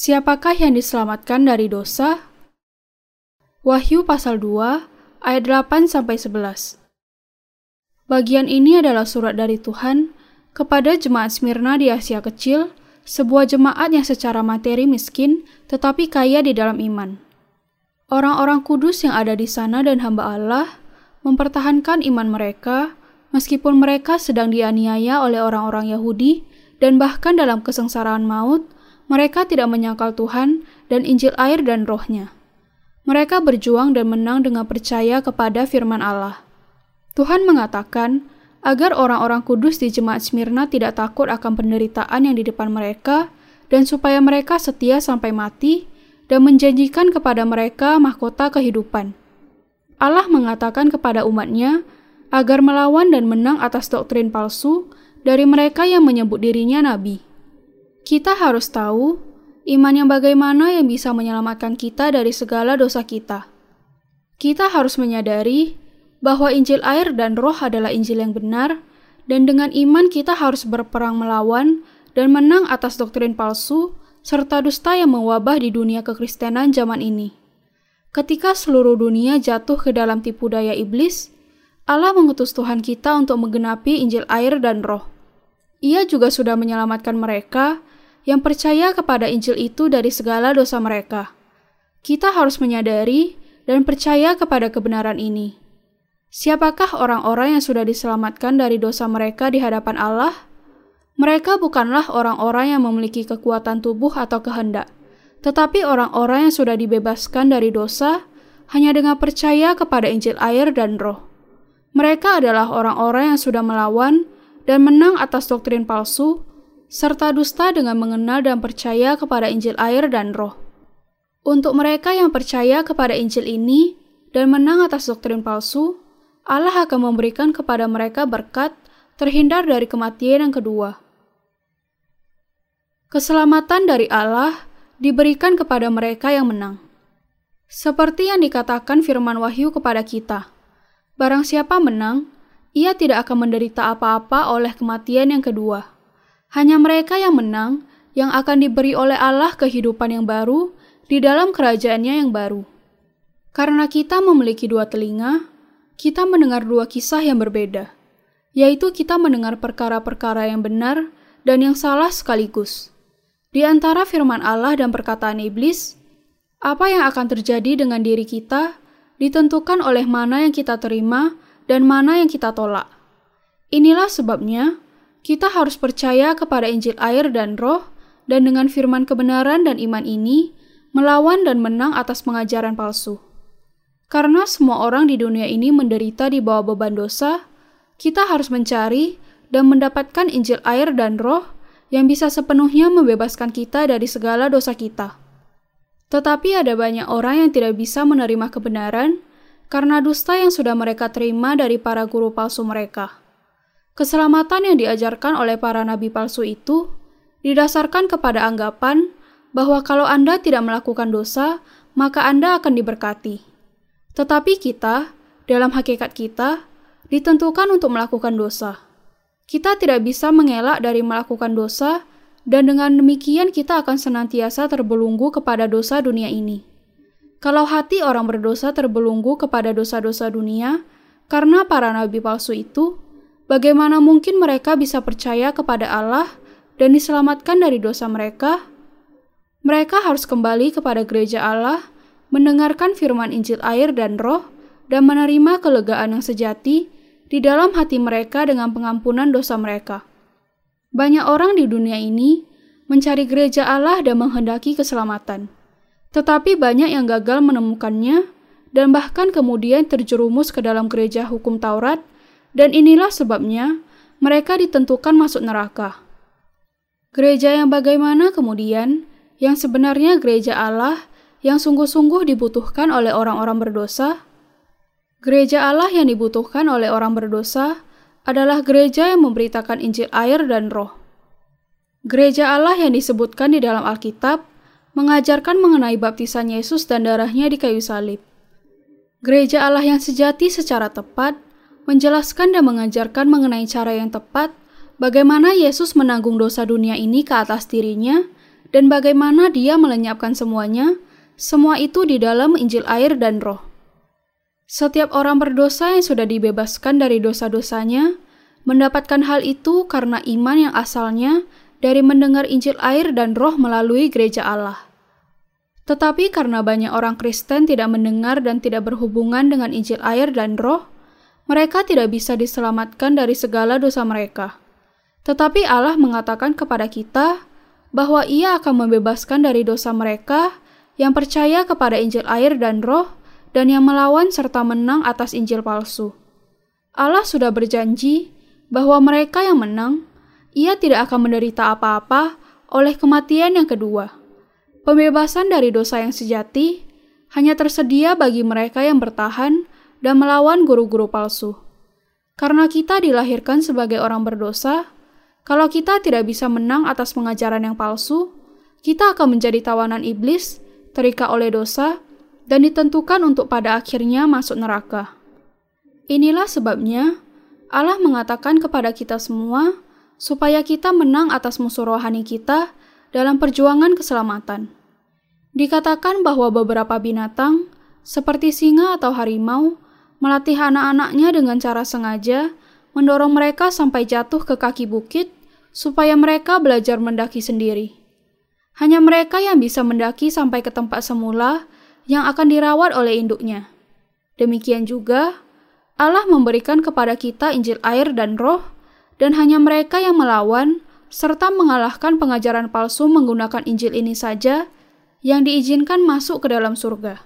Siapakah yang diselamatkan dari dosa? Wahyu pasal 2 ayat 8 sampai 11. Bagian ini adalah surat dari Tuhan kepada jemaat Smyrna di Asia Kecil, sebuah jemaat yang secara materi miskin tetapi kaya di dalam iman. Orang-orang kudus yang ada di sana dan hamba Allah mempertahankan iman mereka meskipun mereka sedang dianiaya oleh orang-orang Yahudi dan bahkan dalam kesengsaraan maut mereka tidak menyangkal Tuhan dan Injil air dan rohnya. Mereka berjuang dan menang dengan percaya kepada firman Allah. Tuhan mengatakan agar orang-orang kudus di jemaat Smyrna tidak takut akan penderitaan yang di depan mereka dan supaya mereka setia sampai mati dan menjanjikan kepada mereka mahkota kehidupan. Allah mengatakan kepada umatnya agar melawan dan menang atas doktrin palsu dari mereka yang menyebut dirinya nabi. Kita harus tahu iman yang bagaimana yang bisa menyelamatkan kita dari segala dosa kita. Kita harus menyadari bahwa Injil air dan roh adalah Injil yang benar, dan dengan iman kita harus berperang melawan dan menang atas doktrin palsu serta dusta yang mewabah di dunia kekristenan zaman ini. Ketika seluruh dunia jatuh ke dalam tipu daya iblis, Allah mengutus Tuhan kita untuk menggenapi Injil air dan roh. Ia juga sudah menyelamatkan mereka yang percaya kepada Injil itu dari segala dosa mereka. Kita harus menyadari dan percaya kepada kebenaran ini. Siapakah orang-orang yang sudah diselamatkan dari dosa mereka di hadapan Allah? Mereka bukanlah orang-orang yang memiliki kekuatan tubuh atau kehendak, tetapi orang-orang yang sudah dibebaskan dari dosa hanya dengan percaya kepada Injil air dan Roh. Mereka adalah orang-orang yang sudah melawan dan menang atas doktrin palsu serta dusta dengan mengenal dan percaya kepada Injil air dan roh. Untuk mereka yang percaya kepada Injil ini dan menang atas doktrin palsu, Allah akan memberikan kepada mereka berkat terhindar dari kematian yang kedua. Keselamatan dari Allah diberikan kepada mereka yang menang. Seperti yang dikatakan firman Wahyu kepada kita, barang siapa menang, ia tidak akan menderita apa-apa oleh kematian yang kedua. Hanya mereka yang menang yang akan diberi oleh Allah kehidupan yang baru di dalam kerajaannya yang baru. Karena kita memiliki dua telinga, kita mendengar dua kisah yang berbeda, yaitu kita mendengar perkara-perkara yang benar dan yang salah sekaligus. Di antara firman Allah dan perkataan iblis, apa yang akan terjadi dengan diri kita ditentukan oleh mana yang kita terima dan mana yang kita tolak. Inilah sebabnya kita harus percaya kepada Injil air dan roh, dan dengan firman kebenaran dan iman ini, melawan dan menang atas pengajaran palsu. Karena semua orang di dunia ini menderita di bawah beban dosa, kita harus mencari dan mendapatkan Injil air dan roh yang bisa sepenuhnya membebaskan kita dari segala dosa kita. Tetapi ada banyak orang yang tidak bisa menerima kebenaran karena dusta yang sudah mereka terima dari para guru palsu mereka. Keselamatan yang diajarkan oleh para nabi palsu itu didasarkan kepada anggapan bahwa kalau Anda tidak melakukan dosa, maka Anda akan diberkati. Tetapi kita, dalam hakikat kita, ditentukan untuk melakukan dosa. Kita tidak bisa mengelak dari melakukan dosa, dan dengan demikian kita akan senantiasa terbelunggu kepada dosa dunia ini. Kalau hati orang berdosa terbelunggu kepada dosa-dosa dunia, karena para nabi palsu itu, Bagaimana mungkin mereka bisa percaya kepada Allah dan diselamatkan dari dosa mereka? Mereka harus kembali kepada gereja Allah, mendengarkan firman Injil air dan roh, dan menerima kelegaan yang sejati di dalam hati mereka dengan pengampunan dosa mereka. Banyak orang di dunia ini mencari gereja Allah dan menghendaki keselamatan. Tetapi banyak yang gagal menemukannya dan bahkan kemudian terjerumus ke dalam gereja hukum Taurat dan inilah sebabnya mereka ditentukan masuk neraka. Gereja yang bagaimana kemudian, yang sebenarnya gereja Allah yang sungguh-sungguh dibutuhkan oleh orang-orang berdosa? Gereja Allah yang dibutuhkan oleh orang berdosa adalah gereja yang memberitakan Injil air dan roh. Gereja Allah yang disebutkan di dalam Alkitab mengajarkan mengenai baptisan Yesus dan darahnya di kayu salib. Gereja Allah yang sejati secara tepat menjelaskan dan mengajarkan mengenai cara yang tepat bagaimana Yesus menanggung dosa dunia ini ke atas dirinya dan bagaimana dia melenyapkan semuanya, semua itu di dalam Injil air dan roh. Setiap orang berdosa yang sudah dibebaskan dari dosa-dosanya, mendapatkan hal itu karena iman yang asalnya dari mendengar Injil air dan roh melalui gereja Allah. Tetapi karena banyak orang Kristen tidak mendengar dan tidak berhubungan dengan Injil air dan roh, mereka tidak bisa diselamatkan dari segala dosa mereka. Tetapi Allah mengatakan kepada kita bahwa Ia akan membebaskan dari dosa mereka yang percaya kepada Injil air dan Roh, dan yang melawan serta menang atas Injil palsu. Allah sudah berjanji bahwa mereka yang menang, Ia tidak akan menderita apa-apa oleh kematian yang kedua. Pembebasan dari dosa yang sejati hanya tersedia bagi mereka yang bertahan dan melawan guru-guru palsu. Karena kita dilahirkan sebagai orang berdosa, kalau kita tidak bisa menang atas pengajaran yang palsu, kita akan menjadi tawanan iblis, terikat oleh dosa, dan ditentukan untuk pada akhirnya masuk neraka. Inilah sebabnya Allah mengatakan kepada kita semua supaya kita menang atas musuh rohani kita dalam perjuangan keselamatan. Dikatakan bahwa beberapa binatang, seperti singa atau harimau, melatih anak-anaknya dengan cara sengaja, mendorong mereka sampai jatuh ke kaki bukit supaya mereka belajar mendaki sendiri. Hanya mereka yang bisa mendaki sampai ke tempat semula yang akan dirawat oleh induknya. Demikian juga, Allah memberikan kepada kita Injil air dan roh, dan hanya mereka yang melawan serta mengalahkan pengajaran palsu menggunakan Injil ini saja yang diizinkan masuk ke dalam surga.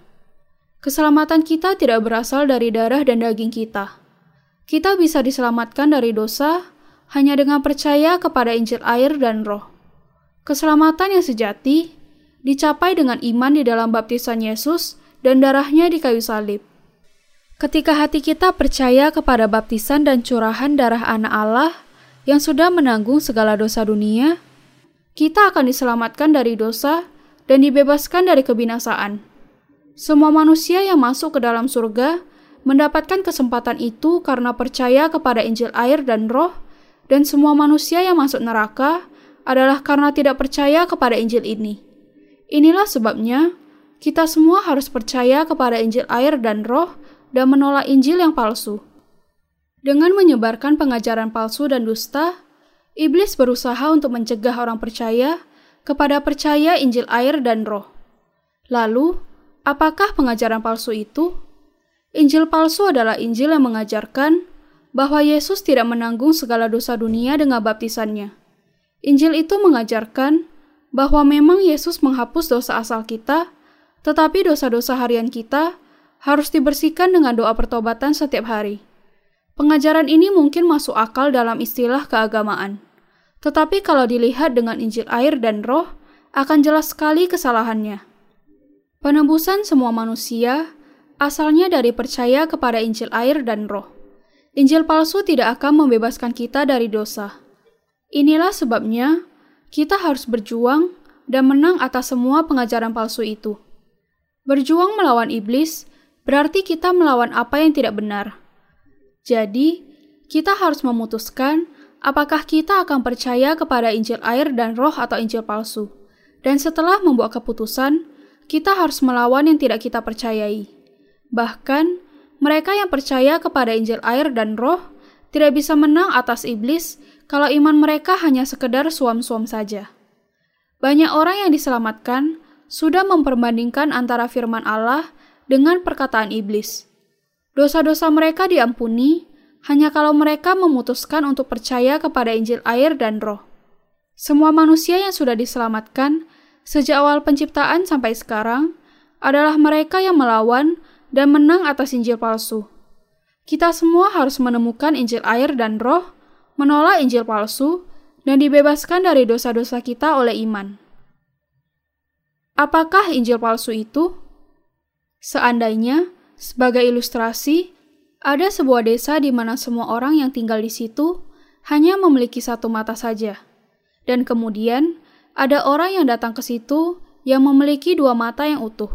Keselamatan kita tidak berasal dari darah dan daging kita. Kita bisa diselamatkan dari dosa hanya dengan percaya kepada Injil air dan roh. Keselamatan yang sejati dicapai dengan iman di dalam baptisan Yesus dan darahnya di kayu salib. Ketika hati kita percaya kepada baptisan dan curahan darah anak Allah yang sudah menanggung segala dosa dunia, kita akan diselamatkan dari dosa dan dibebaskan dari kebinasaan. Semua manusia yang masuk ke dalam surga mendapatkan kesempatan itu karena percaya kepada Injil air dan roh dan semua manusia yang masuk neraka adalah karena tidak percaya kepada Injil ini. Inilah sebabnya kita semua harus percaya kepada Injil air dan roh dan menolak Injil yang palsu. Dengan menyebarkan pengajaran palsu dan dusta, iblis berusaha untuk mencegah orang percaya kepada percaya Injil air dan roh. Lalu, apakah pengajaran palsu itu? Injil palsu adalah Injil yang mengajarkan bahwa Yesus tidak menanggung segala dosa dunia dengan baptisannya. Injil itu mengajarkan bahwa memang Yesus menghapus dosa asal kita, tetapi dosa-dosa harian kita harus dibersihkan dengan doa pertobatan setiap hari. Pengajaran ini mungkin masuk akal dalam istilah keagamaan. Tetapi kalau dilihat dengan Injil air dan roh, akan jelas sekali kesalahannya. Penebusan semua manusia asalnya dari percaya kepada Injil air dan roh. Injil palsu tidak akan membebaskan kita dari dosa. Inilah sebabnya kita harus berjuang dan menang atas semua pengajaran palsu itu. Berjuang melawan iblis berarti kita melawan apa yang tidak benar. Jadi, kita harus memutuskan apakah kita akan percaya kepada Injil air dan roh atau Injil palsu. Dan setelah membuat keputusan, kita harus melawan yang tidak kita percayai. Bahkan, mereka yang percaya kepada Injil air dan roh tidak bisa menang atas iblis kalau iman mereka hanya sekedar suam-suam saja. Banyak orang yang diselamatkan sudah memperbandingkan antara firman Allah dengan perkataan iblis. Dosa-dosa mereka diampuni hanya kalau mereka memutuskan untuk percaya kepada Injil air dan roh. Semua manusia yang sudah diselamatkan sejak awal penciptaan sampai sekarang adalah mereka yang melawan dan menang atas Injil palsu. Kita semua harus menemukan Injil air dan roh, menolak Injil palsu, dan dibebaskan dari dosa-dosa kita oleh iman. Apakah Injil palsu itu? Seandainya, sebagai ilustrasi, ada sebuah desa di mana semua orang yang tinggal di situ hanya memiliki satu mata saja. Dan kemudian, ada orang yang datang ke situ yang memiliki dua mata yang utuh.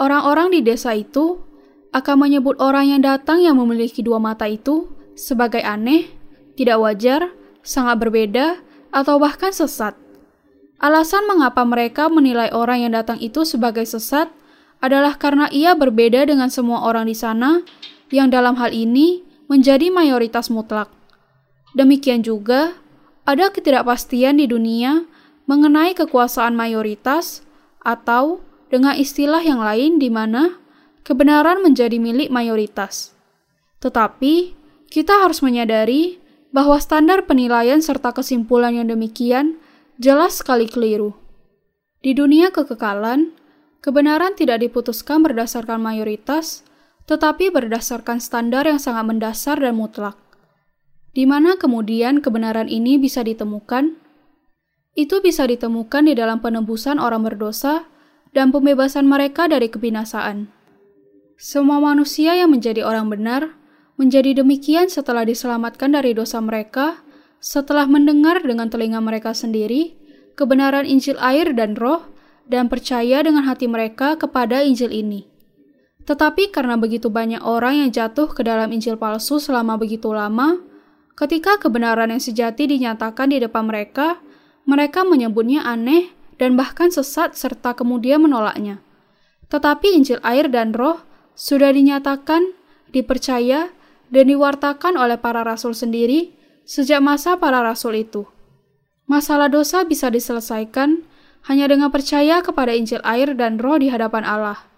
Orang-orang di desa itu akan menyebut orang yang datang yang memiliki dua mata itu sebagai aneh, tidak wajar, sangat berbeda, atau bahkan sesat. Alasan mengapa mereka menilai orang yang datang itu sebagai sesat adalah karena ia berbeda dengan semua orang di sana yang dalam hal ini menjadi mayoritas mutlak. Demikian juga, ada ketidakpastian di dunia mengenai kekuasaan mayoritas atau dengan istilah yang lain di mana kebenaran menjadi milik mayoritas. Tetapi, kita harus menyadari bahwa standar penilaian serta kesimpulan yang demikian jelas sekali keliru. Di dunia kekekalan, kebenaran tidak diputuskan berdasarkan mayoritas, tetapi berdasarkan standar yang sangat mendasar dan mutlak. Di mana kemudian kebenaran ini bisa ditemukan? Itu bisa ditemukan di dalam penebusan orang berdosa dan pembebasan mereka dari kebinasaan. Semua manusia yang menjadi orang benar menjadi demikian setelah diselamatkan dari dosa mereka setelah mendengar dengan telinga mereka sendiri kebenaran Injil air dan roh dan percaya dengan hati mereka kepada Injil ini. Tetapi karena begitu banyak orang yang jatuh ke dalam Injil palsu selama begitu lama, ketika kebenaran yang sejati dinyatakan di depan mereka, mereka menyebutnya aneh dan bahkan sesat serta kemudian menolaknya. Tetapi Injil air dan roh sudah dinyatakan, dipercaya, dan diwartakan oleh para rasul sendiri sejak masa para rasul itu. Masalah dosa bisa diselesaikan hanya dengan percaya kepada Injil air dan roh di hadapan Allah.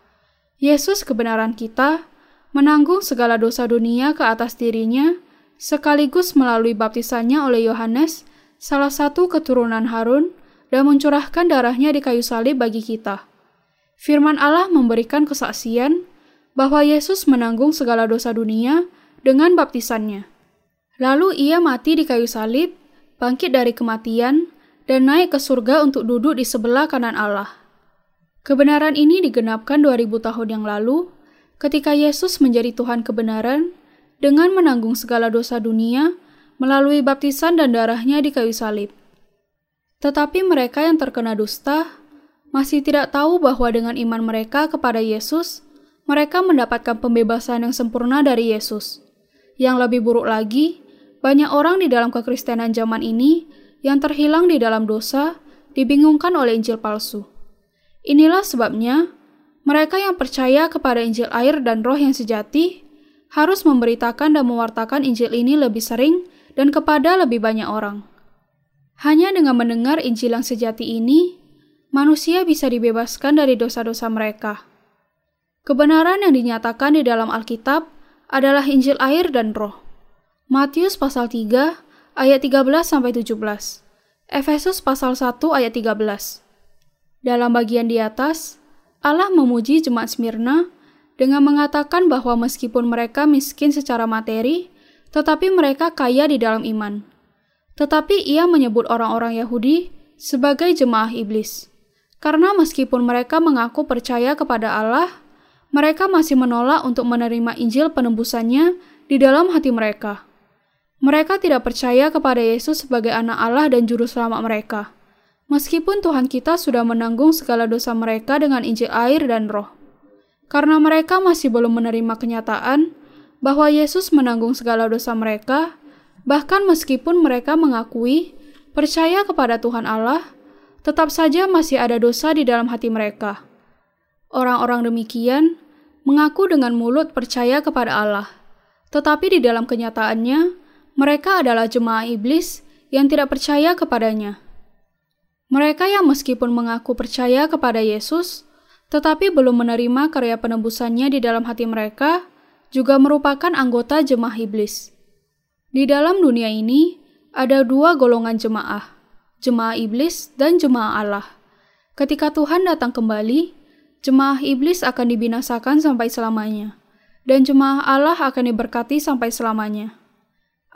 Yesus kebenaran kita menanggung segala dosa dunia ke atas dirinya sekaligus melalui baptisannya oleh Yohanes, salah satu keturunan Harun, dan mencurahkan darahnya di kayu salib bagi kita. Firman Allah memberikan kesaksian bahwa Yesus menanggung segala dosa dunia dengan baptisannya. Lalu ia mati di kayu salib, bangkit dari kematian, dan naik ke surga untuk duduk di sebelah kanan Allah. Kebenaran ini digenapkan 2000 tahun yang lalu, ketika Yesus menjadi Tuhan kebenaran, dengan menanggung segala dosa dunia melalui baptisan dan darahnya di kayu salib. Tetapi mereka yang terkena dusta masih tidak tahu bahwa dengan iman mereka kepada Yesus, mereka mendapatkan pembebasan yang sempurna dari Yesus. Yang lebih buruk lagi, banyak orang di dalam kekristenan zaman ini yang terhilang di dalam dosa dibingungkan oleh Injil palsu. Inilah sebabnya mereka yang percaya kepada Injil air dan roh yang sejati harus memberitakan dan mewartakan Injil ini lebih sering dan kepada lebih banyak orang. Hanya dengan mendengar Injil yang sejati ini, manusia bisa dibebaskan dari dosa-dosa mereka. Kebenaran yang dinyatakan di dalam Alkitab adalah Injil air dan roh. Matius pasal 3 ayat 13 sampai 17. Efesus pasal 1 ayat 13. Dalam bagian di atas, Allah memuji jemaat Smyrna dengan mengatakan bahwa meskipun mereka miskin secara materi, tetapi mereka kaya di dalam iman. Tetapi ia menyebut orang-orang Yahudi sebagai jemaah iblis. Karena meskipun mereka mengaku percaya kepada Allah, mereka masih menolak untuk menerima Injil penembusannya di dalam hati mereka. Mereka tidak percaya kepada Yesus sebagai anak Allah dan juru selamat mereka. Meskipun Tuhan kita sudah menanggung segala dosa mereka dengan Injil air dan roh. Karena mereka masih belum menerima kenyataan bahwa Yesus menanggung segala dosa mereka, bahkan meskipun mereka mengakui percaya kepada Tuhan Allah, tetap saja masih ada dosa di dalam hati mereka. Orang-orang demikian mengaku dengan mulut percaya kepada Allah, tetapi di dalam kenyataannya mereka adalah jemaah iblis yang tidak percaya kepadanya. Mereka yang meskipun mengaku percaya kepada Yesus, tetapi belum menerima karya penebusannya di dalam hati mereka, juga merupakan anggota jemaah iblis. Di dalam dunia ini, ada dua golongan jemaah, jemaah iblis dan jemaah Allah. Ketika Tuhan datang kembali, jemaah iblis akan dibinasakan sampai selamanya, dan jemaah Allah akan diberkati sampai selamanya.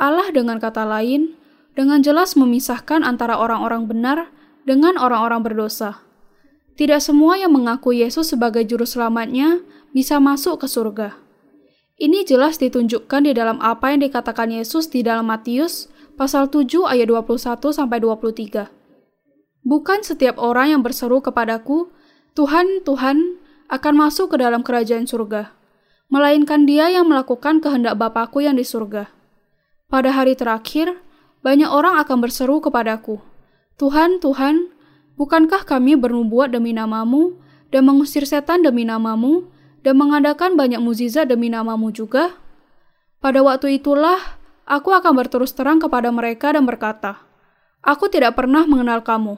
Allah dengan kata lain, dengan jelas memisahkan antara orang-orang benar dengan orang-orang berdosa. Tidak semua yang mengaku Yesus sebagai juru selamatnya bisa masuk ke surga. Ini jelas ditunjukkan di dalam apa yang dikatakan Yesus di dalam Matius pasal 7 ayat 21 sampai 23. Bukan setiap orang yang berseru kepadaku, Tuhan, Tuhan, akan masuk ke dalam kerajaan surga, melainkan dia yang melakukan kehendak Bapakku yang di surga. Pada hari terakhir, banyak orang akan berseru kepadaku, Tuhan, Tuhan, Bukankah kami bernubuat demi namamu, dan mengusir setan demi namamu, dan mengadakan banyak mukjizat demi namamu juga? Pada waktu itulah, aku akan berterus terang kepada mereka dan berkata, Aku tidak pernah mengenal kamu.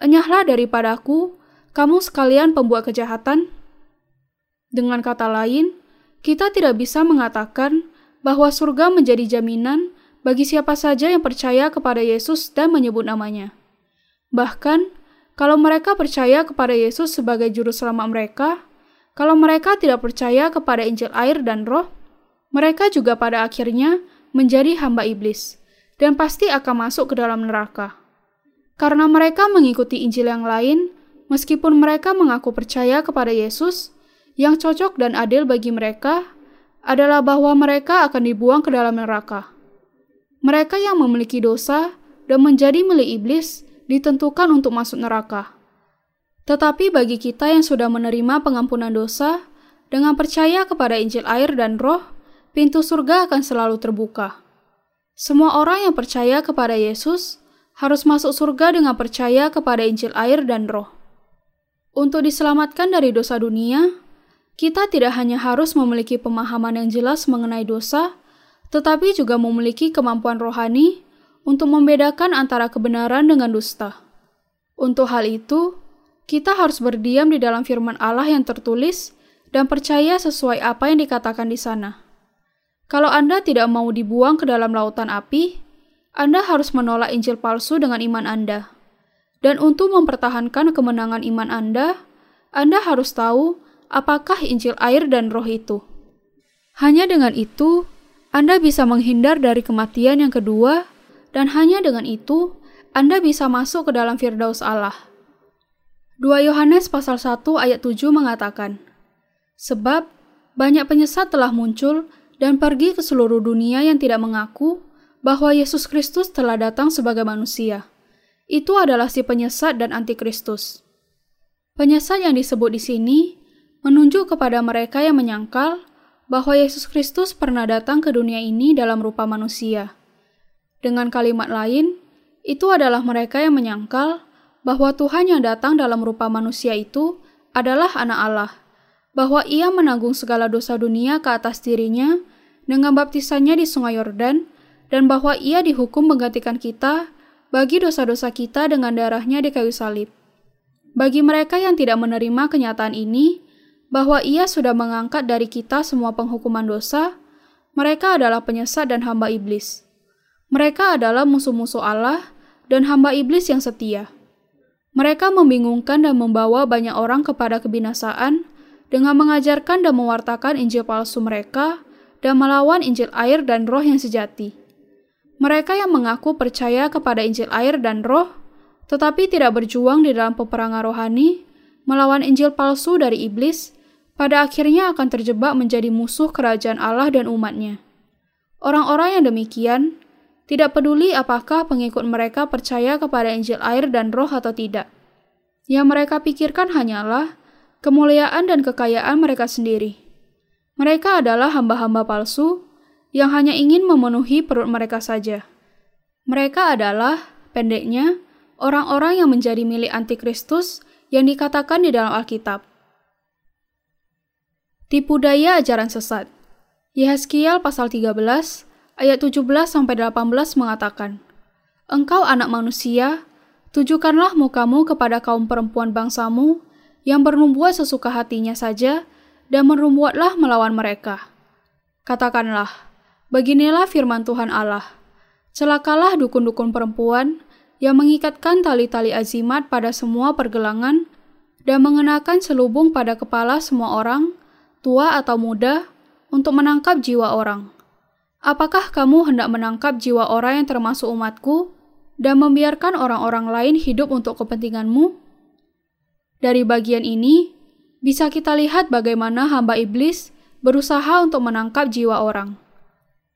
Enyahlah daripadaku, kamu sekalian pembuat kejahatan. Dengan kata lain, kita tidak bisa mengatakan bahwa surga menjadi jaminan bagi siapa saja yang percaya kepada Yesus dan menyebut namanya. Bahkan, kalau mereka percaya kepada Yesus sebagai juru selamat mereka, kalau mereka tidak percaya kepada Injil air dan roh, mereka juga pada akhirnya menjadi hamba iblis dan pasti akan masuk ke dalam neraka. Karena mereka mengikuti Injil yang lain, meskipun mereka mengaku percaya kepada Yesus, yang cocok dan adil bagi mereka adalah bahwa mereka akan dibuang ke dalam neraka. Mereka yang memiliki dosa dan menjadi milik iblis ditentukan untuk masuk neraka. Tetapi bagi kita yang sudah menerima pengampunan dosa, dengan percaya kepada Injil air dan roh, pintu surga akan selalu terbuka. Semua orang yang percaya kepada Yesus harus masuk surga dengan percaya kepada Injil air dan roh. Untuk diselamatkan dari dosa dunia, kita tidak hanya harus memiliki pemahaman yang jelas mengenai dosa, tetapi juga memiliki kemampuan rohani untuk membedakan antara kebenaran dengan dusta. Untuk hal itu, kita harus berdiam di dalam firman Allah yang tertulis dan percaya sesuai apa yang dikatakan di sana. Kalau Anda tidak mau dibuang ke dalam lautan api, Anda harus menolak Injil palsu dengan iman Anda. Dan untuk mempertahankan kemenangan iman Anda, Anda harus tahu apakah Injil air dan roh itu. Hanya dengan itu, Anda bisa menghindar dari kematian yang kedua, dan hanya dengan itu, Anda bisa masuk ke dalam Firdaus Allah. 2 Yohanes pasal 1 ayat 7 mengatakan, Sebab banyak penyesat telah muncul dan pergi ke seluruh dunia yang tidak mengaku bahwa Yesus Kristus telah datang sebagai manusia. Itu adalah si penyesat dan antikristus. Penyesat yang disebut di sini menunjuk kepada mereka yang menyangkal bahwa Yesus Kristus pernah datang ke dunia ini dalam rupa manusia. Dengan kalimat lain, itu adalah mereka yang menyangkal bahwa Tuhan yang datang dalam rupa manusia itu adalah Anak Allah, bahwa Ia menanggung segala dosa dunia ke atas dirinya dengan baptisannya di Sungai Yordan, dan bahwa Ia dihukum menggantikan kita bagi dosa-dosa kita dengan darahnya di kayu salib. Bagi mereka yang tidak menerima kenyataan ini, bahwa ia sudah mengangkat dari kita semua penghukuman dosa, mereka adalah penyesat dan hamba iblis. Mereka adalah musuh-musuh Allah dan hamba iblis yang setia. Mereka membingungkan dan membawa banyak orang kepada kebinasaan dengan mengajarkan dan mewartakan Injil palsu mereka dan melawan Injil air dan roh yang sejati. Mereka yang mengaku percaya kepada Injil air dan roh, tetapi tidak berjuang di dalam peperangan rohani, melawan Injil palsu dari iblis, pada akhirnya akan terjebak menjadi musuh kerajaan Allah dan umatnya. Orang-orang yang demikian tidak peduli apakah pengikut mereka percaya kepada Injil air dan roh atau tidak. Yang mereka pikirkan hanyalah kemuliaan dan kekayaan mereka sendiri. Mereka adalah hamba-hamba palsu yang hanya ingin memenuhi perut mereka saja. Mereka adalah, pendeknya, orang-orang yang menjadi milik antikristus yang dikatakan di dalam Alkitab. Tipu daya ajaran sesat. Yehezkiel pasal 13 ayat 17 sampai 18 mengatakan, Engkau anak manusia, tujukanlah mukamu kepada kaum perempuan bangsamu yang bernubuat sesuka hatinya saja dan merumbuatlah melawan mereka. Katakanlah, beginilah firman Tuhan Allah. Celakalah dukun-dukun perempuan yang mengikatkan tali-tali azimat pada semua pergelangan dan mengenakan selubung pada kepala semua orang tua atau muda, untuk menangkap jiwa orang. Apakah kamu hendak menangkap jiwa orang yang termasuk umatku dan membiarkan orang-orang lain hidup untuk kepentinganmu? Dari bagian ini, bisa kita lihat bagaimana hamba iblis berusaha untuk menangkap jiwa orang.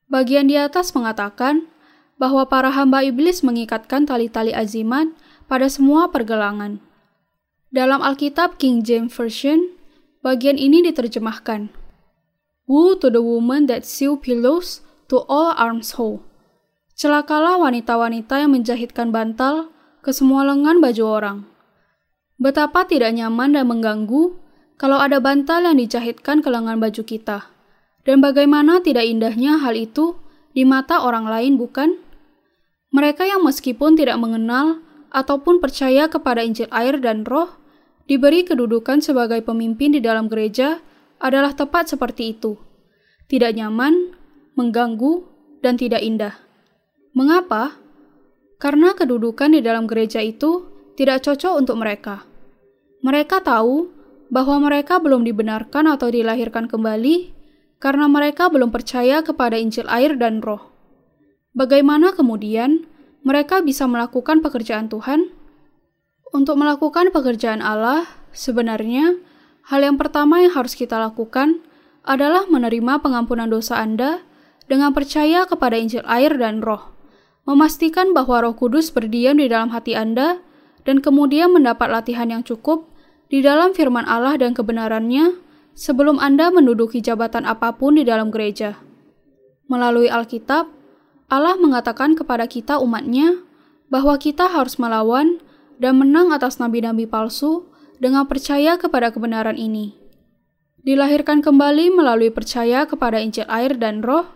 Bagian di atas mengatakan bahwa para hamba iblis mengikatkan tali-tali azimat pada semua pergelangan. Dalam Alkitab King James Version, Bagian ini diterjemahkan. Woe to the woman that sew pillows to all arms hole. Celakalah wanita-wanita yang menjahitkan bantal ke semua lengan baju orang. Betapa tidak nyaman dan mengganggu kalau ada bantal yang dijahitkan ke lengan baju kita. Dan bagaimana tidak indahnya hal itu di mata orang lain, bukan? Mereka yang meskipun tidak mengenal ataupun percaya kepada Injil air dan roh, diberi kedudukan sebagai pemimpin di dalam gereja adalah tepat seperti itu. Tidak nyaman, mengganggu, dan tidak indah. Mengapa? Karena kedudukan di dalam gereja itu tidak cocok untuk mereka. Mereka tahu bahwa mereka belum dibenarkan atau dilahirkan kembali karena mereka belum percaya kepada Injil air dan Roh. Bagaimana kemudian mereka bisa melakukan pekerjaan Tuhan? Untuk melakukan pekerjaan Allah, sebenarnya hal yang pertama yang harus kita lakukan adalah menerima pengampunan dosa Anda dengan percaya kepada Injil air dan Roh, memastikan bahwa Roh Kudus berdiam di dalam hati Anda, dan kemudian mendapat latihan yang cukup di dalam firman Allah dan kebenarannya sebelum Anda menduduki jabatan apa pun di dalam gereja. Melalui Alkitab, Allah mengatakan kepada kita umatnya bahwa kita harus melawan dan menang atas nabi-nabi palsu dengan percaya kepada kebenaran ini. Dilahirkan kembali melalui percaya kepada Injil air dan roh,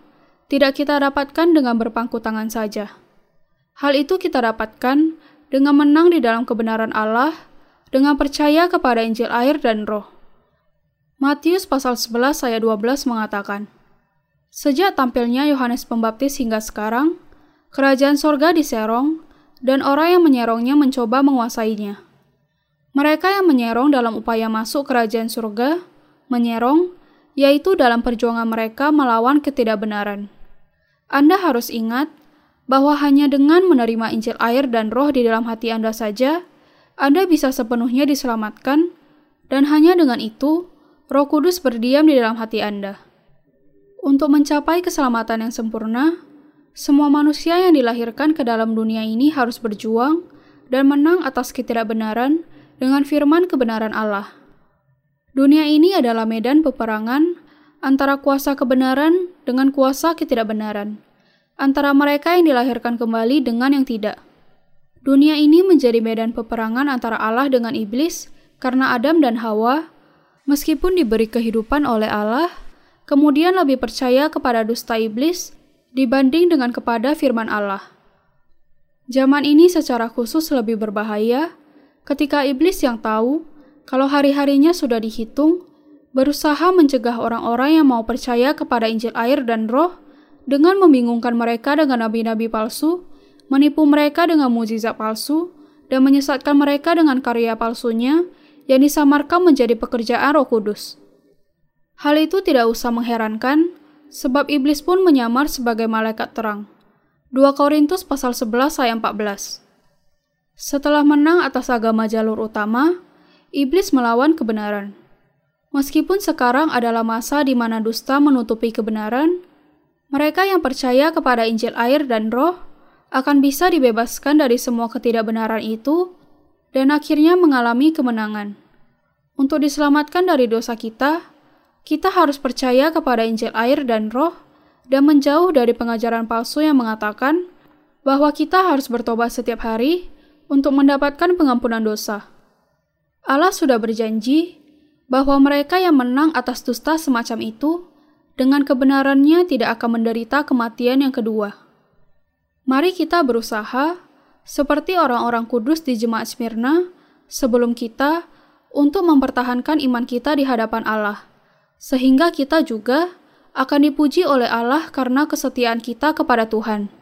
tidak kita dapatkan dengan berpangku tangan saja. Hal itu kita dapatkan dengan menang di dalam kebenaran Allah, dengan percaya kepada Injil air dan roh. Matius pasal 11 ayat 12 mengatakan, Sejak tampilnya Yohanes Pembaptis hingga sekarang, kerajaan sorga diserong, dan orang yang menyerongnya mencoba menguasainya. Mereka yang menyerong dalam upaya masuk kerajaan surga, menyerong, yaitu dalam perjuangan mereka melawan ketidakbenaran. Anda harus ingat bahwa hanya dengan menerima Injil air dan roh di dalam hati Anda saja, Anda bisa sepenuhnya diselamatkan, dan hanya dengan itu, Roh Kudus berdiam di dalam hati Anda. Untuk mencapai keselamatan yang sempurna, semua manusia yang dilahirkan ke dalam dunia ini harus berjuang dan menang atas ketidakbenaran dengan firman kebenaran Allah. Dunia ini adalah medan peperangan antara kuasa kebenaran dengan kuasa ketidakbenaran, antara mereka yang dilahirkan kembali dengan yang tidak. Dunia ini menjadi medan peperangan antara Allah dengan iblis karena Adam dan Hawa Meskipun diberi kehidupan oleh Allah, kemudian lebih percaya kepada dusta iblis dibanding dengan kepada firman Allah. Zaman ini secara khusus lebih berbahaya ketika iblis yang tahu kalau hari-harinya sudah dihitung, berusaha mencegah orang-orang yang mau percaya kepada Injil air dan roh dengan membingungkan mereka dengan nabi-nabi palsu, menipu mereka dengan mujizat palsu, dan menyesatkan mereka dengan karya palsunya yang disamarkan menjadi pekerjaan Roh Kudus. Hal itu tidak usah mengherankan, sebab iblis pun menyamar sebagai malaikat terang. 2 Korintus pasal 11 ayat 14. Setelah menang atas agama jalur utama, iblis melawan kebenaran. Meskipun sekarang adalah masa di mana dusta menutupi kebenaran, mereka yang percaya kepada Injil air dan roh akan bisa dibebaskan dari semua ketidakbenaran itu dan akhirnya mengalami kemenangan. Untuk diselamatkan dari dosa kita, kita harus percaya kepada Injil air dan roh dan menjauh dari pengajaran palsu yang mengatakan bahwa kita harus bertobat setiap hari untuk mendapatkan pengampunan dosa. Allah sudah berjanji bahwa mereka yang menang atas dusta semacam itu dengan kebenarannya tidak akan menderita kematian yang kedua. Mari kita berusaha seperti orang-orang kudus di jemaat Smyrna, sebelum kita untuk mempertahankan iman kita di hadapan Allah, sehingga kita juga akan dipuji oleh Allah karena kesetiaan kita kepada Tuhan.